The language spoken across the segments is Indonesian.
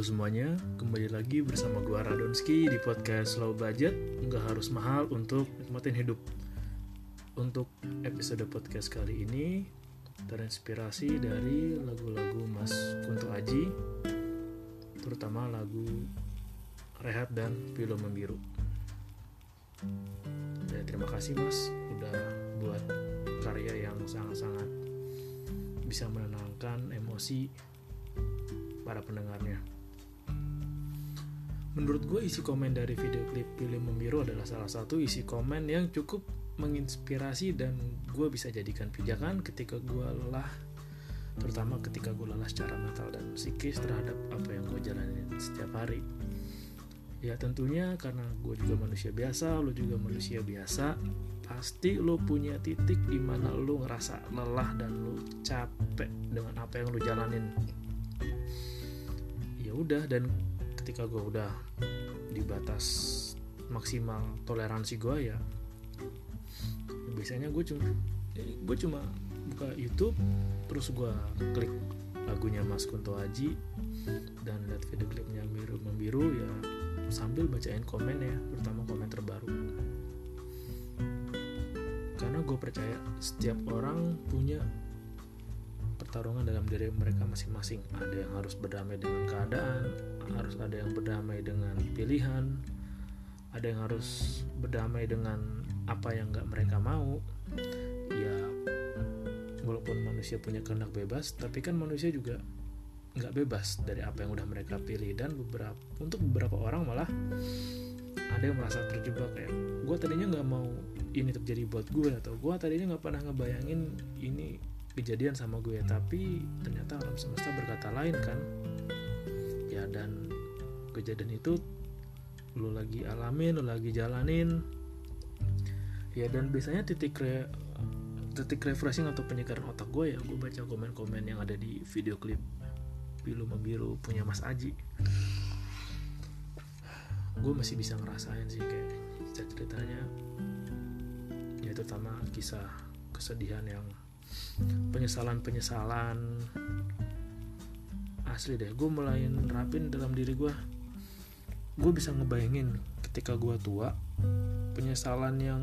Halo semuanya, kembali lagi bersama gua Radonski di podcast Slow Budget. Nggak harus mahal untuk nikmatin hidup. Untuk episode podcast kali ini Terinspirasi dari lagu-lagu Mas Kunto Aji Terutama lagu Rehat dan Pilu Membiru. Ya terima kasih mas Udah buat karya yang sangat-sangat Bisa menenangkan emosi para pendengarnya Menurut gue isi komen dari video klip Pilih Membiru adalah salah satu isi komen yang cukup menginspirasi dan gue bisa jadikan pijakan ketika gue lelah terutama ketika gue lelah secara mental dan psikis terhadap apa yang gue jalanin setiap hari. Ya tentunya karena gue juga manusia biasa lo juga manusia biasa pasti lo punya titik di mana lo ngerasa lelah dan lo capek dengan apa yang lo jalanin. Ya udah dan ketika gue udah di batas maksimal toleransi gue ya biasanya gue cuma gue cuma buka YouTube terus gue klik lagunya Mas Kunto Aji dan lihat video klipnya Biru Membiru ya sambil bacain komen ya terutama komen terbaru. Karena gue percaya setiap orang punya pertarungan dalam diri mereka masing-masing. Ada yang harus berdamai dengan keadaan harus ada yang berdamai dengan pilihan ada yang harus berdamai dengan apa yang nggak mereka mau. Ya walaupun manusia punya kehendak bebas tapi kan manusia juga nggak bebas dari apa yang udah mereka pilih. Dan beberapa untuk beberapa orang malah ada yang merasa terjebak kayak gue tadinya nggak mau ini terjadi buat gue atau gue tadinya nggak pernah ngebayangin ini kejadian sama gue tapi ternyata alam semesta berkata lain kan dan kejadian itu lo lagi alamin lo lagi jalanin. Ya dan biasanya titik re, titik refreshing atau penyegaran otak gue ya gue baca komen-komen yang ada di video klip Pilu Membiru punya Mas Aji. Gue masih bisa ngerasain sih kayak ceritanya. Ya terutama kisah kesedihan yang penyesalan-penyesalan asli deh gue mulai nerapin dalam diri gue gue bisa ngebayangin ketika gue tua penyesalan yang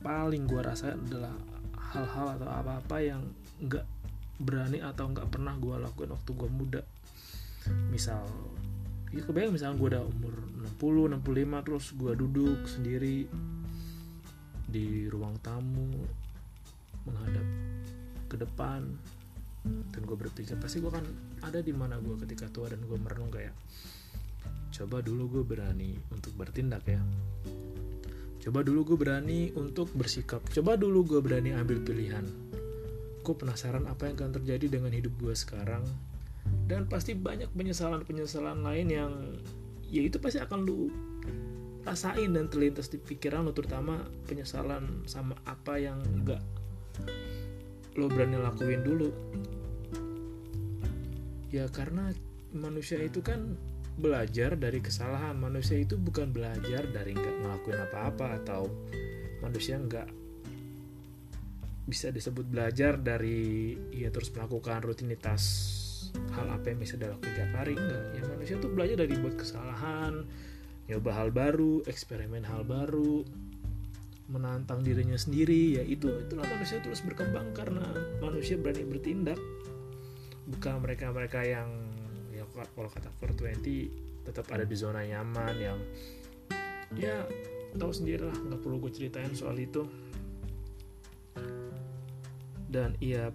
paling gue rasain adalah hal-hal atau apa-apa yang nggak berani atau nggak pernah gue lakuin waktu gue muda. Misal ya kebayang misal gue udah umur 60 65 terus gue duduk sendiri di ruang tamu menghadap ke depan dan gue berpikir pasti gue kan ada di mana gue ketika tua dan gue merenung kayak coba dulu gue berani untuk bertindak ya. Coba dulu gue berani untuk bersikap. Coba dulu gue berani ambil pilihan. Gue penasaran apa yang akan terjadi dengan hidup gue sekarang. Dan pasti banyak penyesalan-penyesalan lain yang ya itu pasti akan lu rasain dan terlintas di pikiran lo terutama penyesalan sama apa yang enggak lo berani lakuin dulu ya karena manusia itu kan belajar dari kesalahan. Manusia itu bukan belajar dari nggak ngelakuin apa-apa atau manusia nggak bisa disebut belajar dari ya terus melakukan rutinitas hal apa yang bisa dilakukan tiap hari enggak ya manusia tuh belajar dari buat kesalahan nyoba hal baru eksperimen hal baru menantang dirinya sendiri ya itu. Itulah manusia terus berkembang karena manusia berani bertindak bukan mereka mereka yang ya kalau kata 420 tetap ada di zona nyaman yang ya tahu sendiri lah nggak perlu gue ceritain soal itu. Dan iya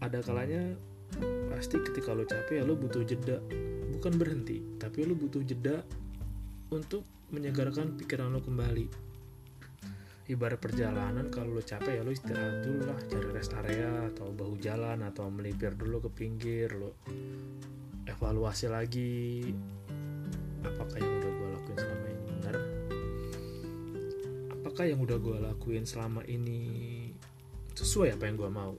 ada kalanya pasti ketika lo capek ya lo butuh jeda. Bukan berhenti tapi lo butuh jeda untuk menyegarkan pikiran lo kembali ibarat perjalanan kalau lo capek ya lo istirahat dulu lah cari rest area atau bahu jalan atau melipir dulu ke pinggir lo evaluasi lagi apakah yang udah gue lakuin selama ini benar apakah yang udah gue lakuin selama ini sesuai apa yang gue mau.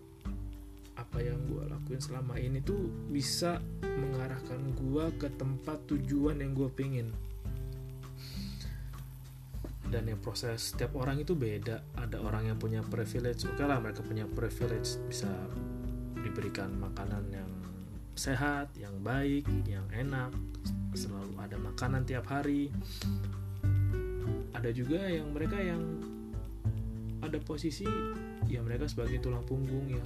Apa yang gue lakuin selama ini tuh bisa mengarahkan gue ke tempat tujuan yang gue pengen dan yang proses setiap orang itu beda. Ada orang yang punya privilege oke okay lah mereka punya privilege bisa diberikan makanan yang sehat yang baik yang enak. Selalu ada makanan tiap hari. Ada juga yang mereka yang ada posisi ya mereka sebagai tulang punggung ya.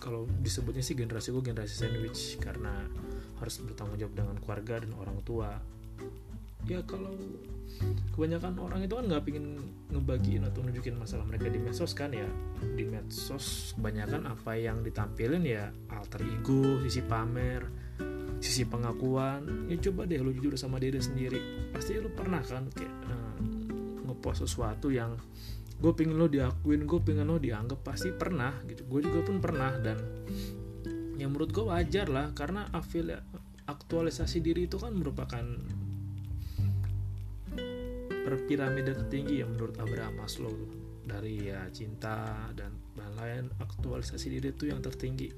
Kalau disebutnya sih generasi gue generasi sandwich karena harus bertanggung jawab dengan keluarga dan orang tua ya kalau kebanyakan orang itu kan nggak pingin ngebagiin atau nunjukin masalah mereka di medsos kan ya. Di medsos kebanyakan apa yang ditampilin ya alter ego sisi pamer sisi pengakuan. Ya coba deh lo jujur sama diri sendiri. Pasti lo pernah kan kayak uh, ngepost sesuatu yang gue pingin lo diakuin gue pingin lo dianggap pasti pernah gitu. Gue juga pun pernah dan yang menurut gue wajar lah karena afil aktualisasi diri itu kan merupakan piramida tertinggi yang menurut Abraham Maslow dari ya cinta dan lain-lain aktualisasi diri itu yang tertinggi.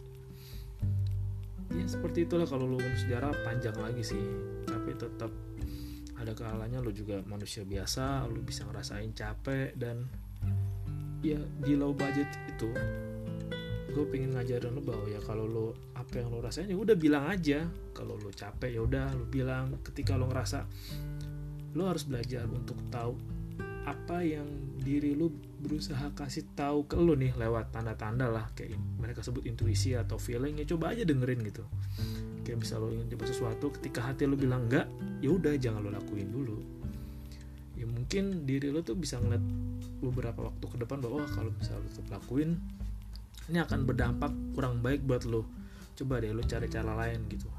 Ya seperti itulah kalau lu sejarah panjang lagi sih. Tapi tetap ada kalanya lu juga manusia biasa lu bisa ngerasain capek dan ya di low budget itu gue pengen ngajarin lo bahwa ya kalau lo apa yang lo rasain ya udah bilang aja. Kalau lo capek ya udah lo bilang. Ketika lo ngerasa lo harus belajar untuk tahu apa yang diri lo berusaha kasih tahu ke lo nih lewat tanda-tanda lah kayak mereka sebut intuisi atau feeling ya coba aja dengerin gitu. Kayak bisa lo ingin coba sesuatu ketika hati lo bilang enggak ya udah jangan lo lakuin dulu. Ya mungkin diri lo tuh bisa ngeliat beberapa waktu ke depan bahwa oh, kalau bisa lo tetap lakuin ini akan berdampak kurang baik buat lo. Coba deh lo cari cara lain gitu.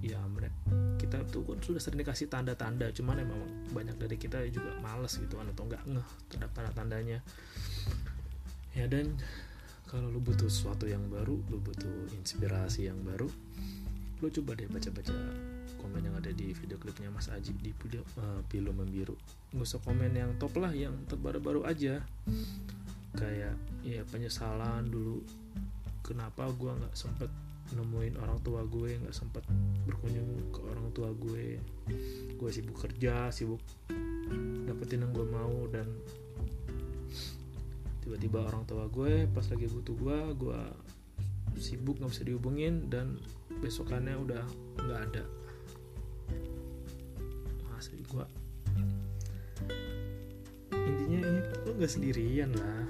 Ya mereka tuh kan sudah sering dikasih tanda-tanda cuman emang banyak dari kita juga males gitu kan atau nggak ngeh terhadap tanda-tandanya. Ya dan kalau lu butuh sesuatu yang baru lu butuh inspirasi yang baru lu coba deh baca-baca komen yang ada di video klipnya Mas Aji di video uh, Pilu Membiru. Nggak usah komen yang top lah yang terbaru-baru aja. Kayak ya penyesalan dulu kenapa gua nggak sempet nemuin orang tua gue nggak sempat berkunjung ke orang tua gue. Gue sibuk kerja sibuk dapetin yang gue mau dan tiba-tiba orang tua gue pas lagi butuh gue gue sibuk nggak bisa dihubungin dan besokannya udah nggak ada. Asli gue intinya ini lo nggak sendirian lah.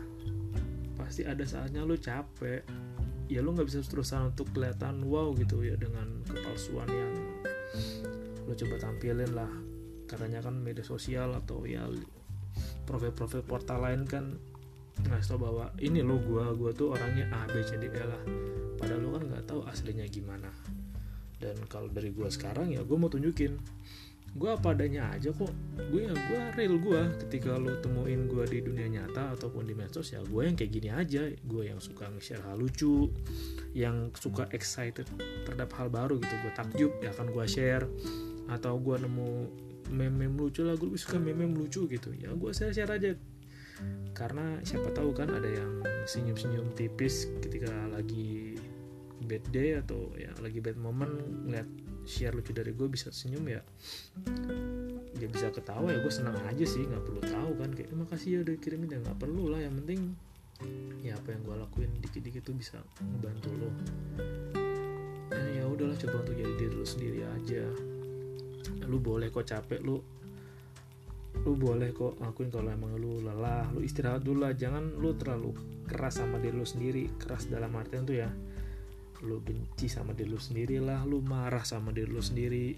Pasti ada saatnya lo capek ya lo nggak bisa terusan untuk kelihatan wow gitu ya dengan kepalsuan yang lo coba tampilin lah. Katanya kan media sosial atau ya profil-profil portal lain kan ngasih tau bahwa ini lo gua gua tuh orangnya A B C D E lah. Padahal lo kan nggak tahu aslinya gimana. Dan kalau dari gua sekarang ya gua mau tunjukin gue apa adanya aja kok. Gue ya gue real gue ketika lo temuin gue di dunia nyata ataupun di medsos ya gue yang kayak gini aja. Gue yang suka nge-share hal lucu yang suka excited terhadap hal baru gitu. Gue takjub ya akan gue share. Atau gue nemu meme-meme lucu lah gue suka meme-meme lucu gitu. Ya gue share share aja. Karena siapa tahu kan ada yang senyum-senyum tipis ketika lagi bad day atau ya lagi bad moment ngeliat share lucu dari gue bisa senyum ya. Dia bisa ketawa ya gue senang aja sih nggak perlu tahu kan. Kayak makasih ya udah kirimin ya nggak perlu lah yang penting ya apa yang gue lakuin dikit-dikit tuh bisa ngebantu lo. Dan ya udahlah coba untuk jadi diri lo sendiri aja. Lu boleh kok capek lu lu boleh kok akuin kalau emang lu lelah. Lu istirahat dulu lah jangan lu terlalu keras sama diri lu sendiri. Keras dalam artian tuh ya lu benci sama diri lu sendiri lah lu marah sama diri lu sendiri.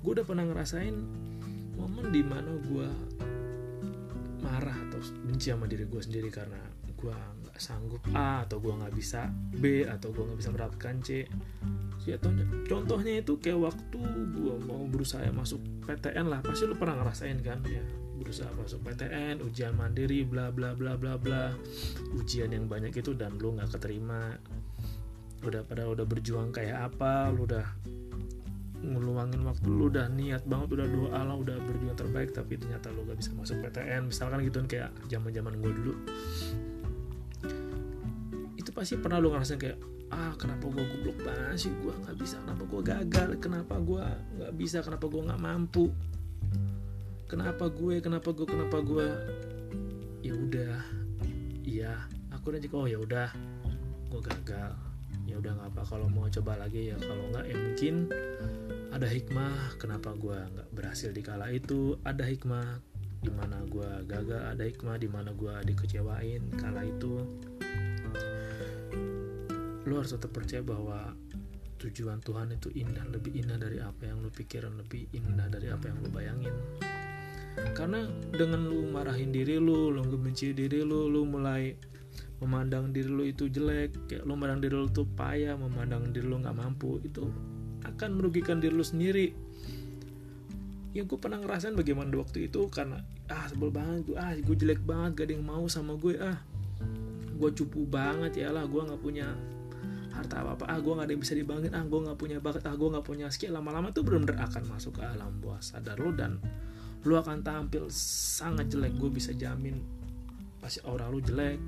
Gue udah pernah ngerasain momen di mana gue marah atau benci sama diri gue sendiri karena gue nggak sanggup A atau gue nggak bisa B atau gue nggak bisa mendapatkan C. Contohnya, itu kayak waktu gue mau berusaha masuk PTN lah pasti lu pernah ngerasain kan ya. Berusaha masuk PTN ujian mandiri bla bla bla bla bla. Ujian yang banyak itu dan lu nggak keterima udah pada udah berjuang kayak apa lu udah ngeluangin waktu lu udah niat banget udah doa lah udah berjuang terbaik tapi ternyata lu gak bisa masuk PTN misalkan gitu kan kayak zaman zaman gue dulu. Itu pasti pernah lu ngerasain kayak ah kenapa gue goblok banget sih? Gue nggak bisa. Kenapa gue gagal? Kenapa gue nggak bisa? Kenapa gue nggak mampu? Kenapa gue? Kenapa gue kenapa gue ya udah. Iya. Aku udah oh ya udah. Gue gagal ya udah nggak apa kalau mau coba lagi ya kalau nggak ya mungkin ada hikmah kenapa gue nggak berhasil di kala itu. Ada hikmah di mana gue gagal ada hikmah di mana gue dikecewain kala itu. Lo harus tetap percaya bahwa tujuan Tuhan itu indah lebih indah dari apa yang lo pikirin lebih indah dari apa yang lo bayangin. Karena dengan lo marahin diri lo lo ngebenci diri lo lo mulai memandang diri lo itu jelek kayak lo memandang diri lo tuh payah memandang diri lo nggak mampu itu akan merugikan diri lo sendiri. Ya gue pernah ngerasain bagaimana waktu itu karena ah sebel banget gue ah gue jelek banget gak ada yang mau sama gue ah gue cupu banget ya lah gue nggak punya harta apa apa ah gue nggak ada yang bisa dibangkit ah gue nggak punya bakat ah gue nggak punya skill lama-lama tuh benar-benar akan masuk ke alam bawah sadar lo dan lo akan tampil sangat jelek. Gue bisa jamin pasti aura lo jelek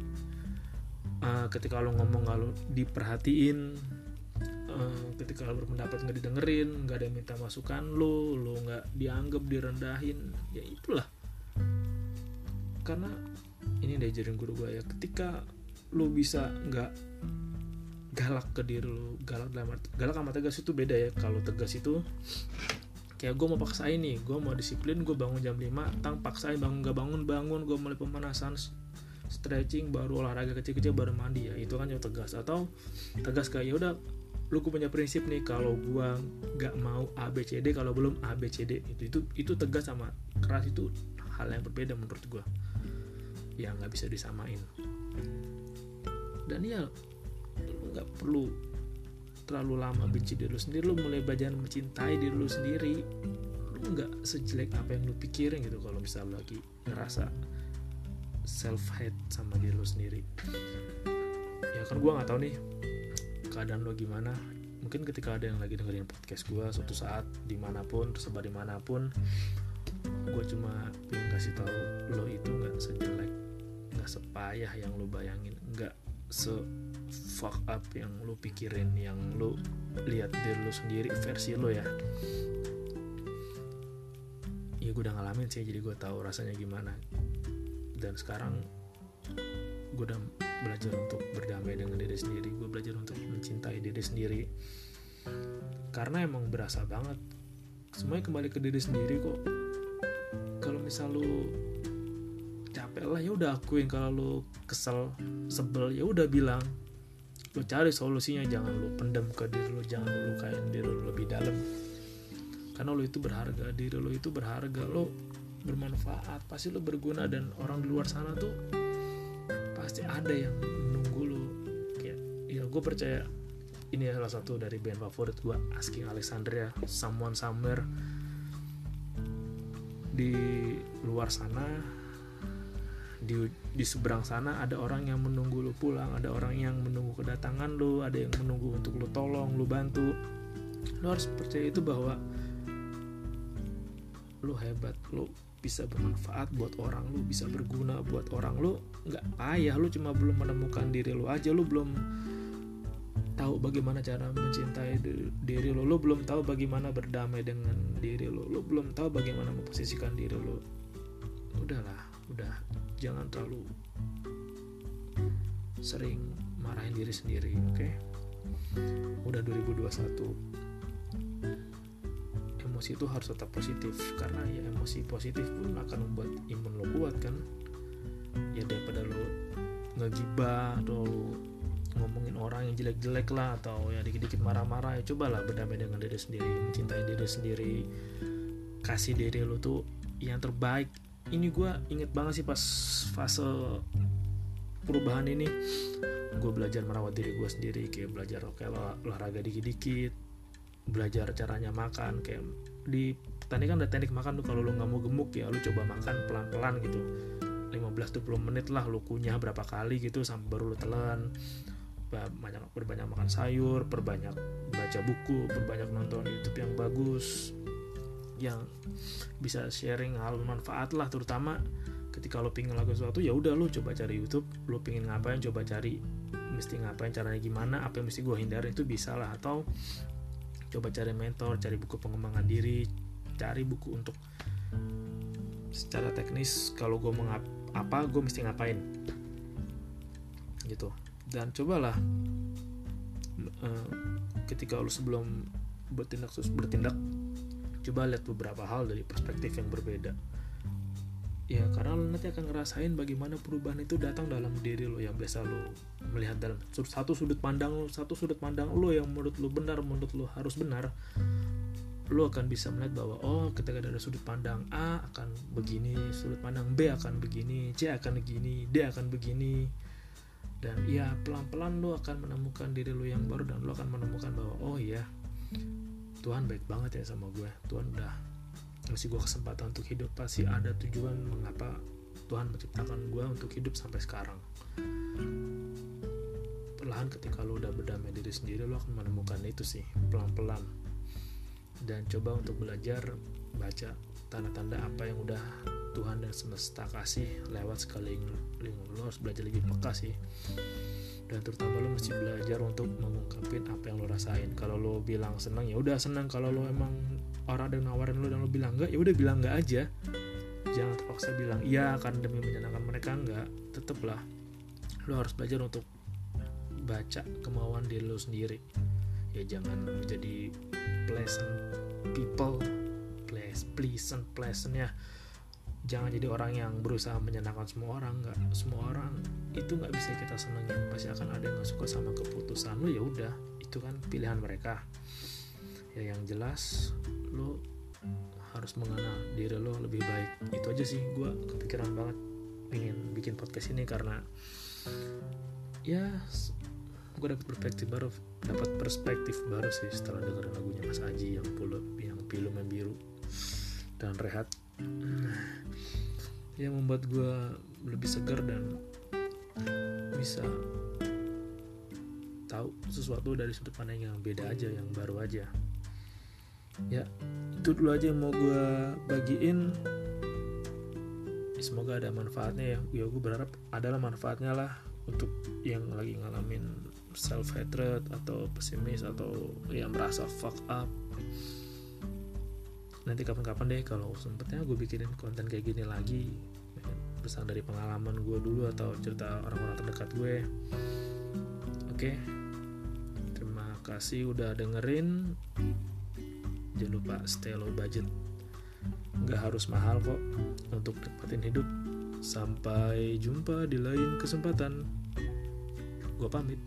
uh, ketika lo ngomong gak lo diperhatiin uh, ketika lo berpendapat nggak didengerin nggak ada yang minta masukan lo lo nggak dianggap direndahin ya itulah. Karena ini diajarin guru gue ya ketika lo bisa nggak galak ke diri lu galak dalam arti galak sama tegas itu beda ya. Kalau tegas itu kayak gue mau paksain nih gue mau disiplin gue bangun jam 5 tang paksain bangun gak bangun bangun gue mulai pemanasan stretching baru olahraga kecil-kecil baru mandi ya. Itu kan yang tegas. Atau tegas kayak ya udah lu gue punya prinsip nih kalau gue gak mau ABCD kalau belum ABCD itu itu itu tegas sama keras itu hal yang berbeda menurut gue yang nggak bisa disamain. Dan ya lu nggak perlu terlalu lama benci diri lu sendiri. Lu mulai belajar mencintai diri lu sendiri. Lu nggak sejelek apa yang lu pikirin gitu. Kalau misalnya lagi ngerasa self hate sama diri lu sendiri. Ya kan gue nggak tahu nih keadaan lo gimana. Mungkin ketika ada yang lagi dengerin podcast gue suatu saat di mana pun tersebar di mana pun gue cuma pengen kasih tahu lo itu nggak sejelek nggak sepayah yang lo bayangin nggak se fuck up yang lu pikirin yang lu lihat diri lu sendiri versi lo ya. Ya gue udah ngalamin sih jadi gue tahu rasanya gimana dan sekarang gue udah belajar untuk berdamai dengan diri sendiri. Gue belajar untuk mencintai diri sendiri. Karena emang berasa banget semuanya kembali ke diri sendiri kok. Kalau misal lu capek lah ya udah akuin. Kalau lu kesel sebel ya udah bilang. Lu cari solusinya jangan lu pendam ke diri lu jangan lu lukain diri lu lebih dalam. Karena lu itu berharga diri lu itu berharga. Lu bermanfaat pasti lu berguna dan orang di luar sana tuh pasti ada yang menunggu lu kayak ya gue percaya ini salah satu dari band favorit gue Asking Alexandria Someone Somewhere. Di luar sana di di seberang sana ada orang yang menunggu lu pulang ada orang yang menunggu kedatangan lu ada yang menunggu untuk lu tolong lu bantu. Lu harus percaya itu bahwa lu hebat lu bisa bermanfaat buat orang lu bisa berguna buat orang lu nggak payah. Lu cuma belum menemukan diri lu aja lu belum tahu bagaimana cara mencintai diri lu. Lu belum tahu bagaimana berdamai dengan diri lu. Lu belum tahu bagaimana memposisikan diri lu. Udahlah udah. Jangan terlalu sering marahin diri sendiri oke? Okay? udah 2021 emosi itu harus tetap positif. Karena ya emosi positif pun akan membuat imun lo kuat kan. Ya daripada lo ngegibah atau ngomongin orang yang jelek-jelek lah atau ya dikit-dikit marah-marah ya cobalah berdamai dengan diri sendiri mencintai diri sendiri. Kasih diri lo tuh yang terbaik. Ini gue inget banget sih pas fase perubahan ini. Gue belajar merawat diri gue sendiri kayak belajar kayak olahraga dikit-dikit belajar caranya makan kayak di tadi kan ada teknik makan tuh kalau lo nggak mau gemuk ya lo coba makan pelan-pelan gitu. 15-20 menit lah lo kunyah berapa kali gitu sampai baru lo telan. Banyak berbanyak makan sayur perbanyak baca buku perbanyak nonton YouTube yang bagus yang bisa sharing hal manfaat lah terutama ketika lo pingin lakukan sesuatu ya udah lo coba cari YouTube lo pingin ngapain coba cari mesti ngapain caranya gimana apa yang mesti gue hindari itu bisa lah. Atau coba cari mentor cari buku pengembangan diri cari buku untuk secara teknis kalau gue mau apa gue mesti ngapain. Gitu. Dan cobalah uh, ketika lu sebelum bertindak bertindak coba lihat beberapa hal dari perspektif yang berbeda ya karena lo nanti akan ngerasain bagaimana perubahan itu datang dalam diri lo yang biasa lo melihat dalam satu sudut pandang lo satu sudut pandang lo yang menurut lo benar menurut lo harus benar lo akan bisa melihat bahwa oh ketika ada sudut pandang A akan begini sudut pandang B akan begini C akan begini D akan begini. Dan ya pelan-pelan lo akan menemukan diri lo yang baru dan lo akan menemukan bahwa oh iya Tuhan baik banget ya sama gue. Tuhan udah ngasih gue kesempatan untuk hidup pasti ada tujuan mengapa Tuhan menciptakan gue untuk hidup sampai sekarang. Perlahan ketika lo udah berdamai diri sendiri lo akan menemukan itu sih pelan-pelan. Dan coba untuk belajar baca tanda-tanda apa yang udah Tuhan dan semesta kasih lewat sekali lo harus belajar lebih peka sih dan terutama lo mesti belajar untuk mengungkapin apa yang lo rasain. Kalau lo bilang senang ya udah senang kalau lo emang orang ada nawarin lo dan lo bilang enggak ya udah bilang enggak aja. Jangan terpaksa bilang iya kan demi menyenangkan mereka enggak tetaplah lo harus belajar untuk baca kemauan diri lo sendiri. Ya jangan menjadi pleasant people pleasant pleasant ya jangan jadi orang yang berusaha menyenangkan semua orang nggak. Semua orang itu nggak bisa kita senengin pasti akan ada yang gak suka sama keputusan lo ya udah. Itu kan pilihan mereka. Ya yang jelas lo harus mengenal diri lo lebih baik. Itu aja sih gue kepikiran banget ingin bikin podcast ini karena ya gue dapat perspektif baru dapat perspektif baru sih setelah dengerin lagunya Mas Aji yang puluh yang pilu biru dan rehat yang membuat gue lebih segar dan bisa tahu sesuatu dari sudut pandang yang beda aja yang baru aja. Ya itu dulu aja yang mau gue bagiin. Semoga ada manfaatnya ya. Ya gue berharap adalah manfaatnya lah untuk yang lagi ngalamin self hatred atau pesimis atau yang merasa fuck up nanti kapan-kapan deh kalau sempetnya gue bikinin konten kayak gini lagi. Pesan dari pengalaman gue dulu atau cerita orang-orang terdekat gue. Oke. Terima kasih udah dengerin. Jangan lupa stay low budget. Nggak harus mahal kok untuk dapetin hidup. Sampai jumpa di lain kesempatan. Gue pamit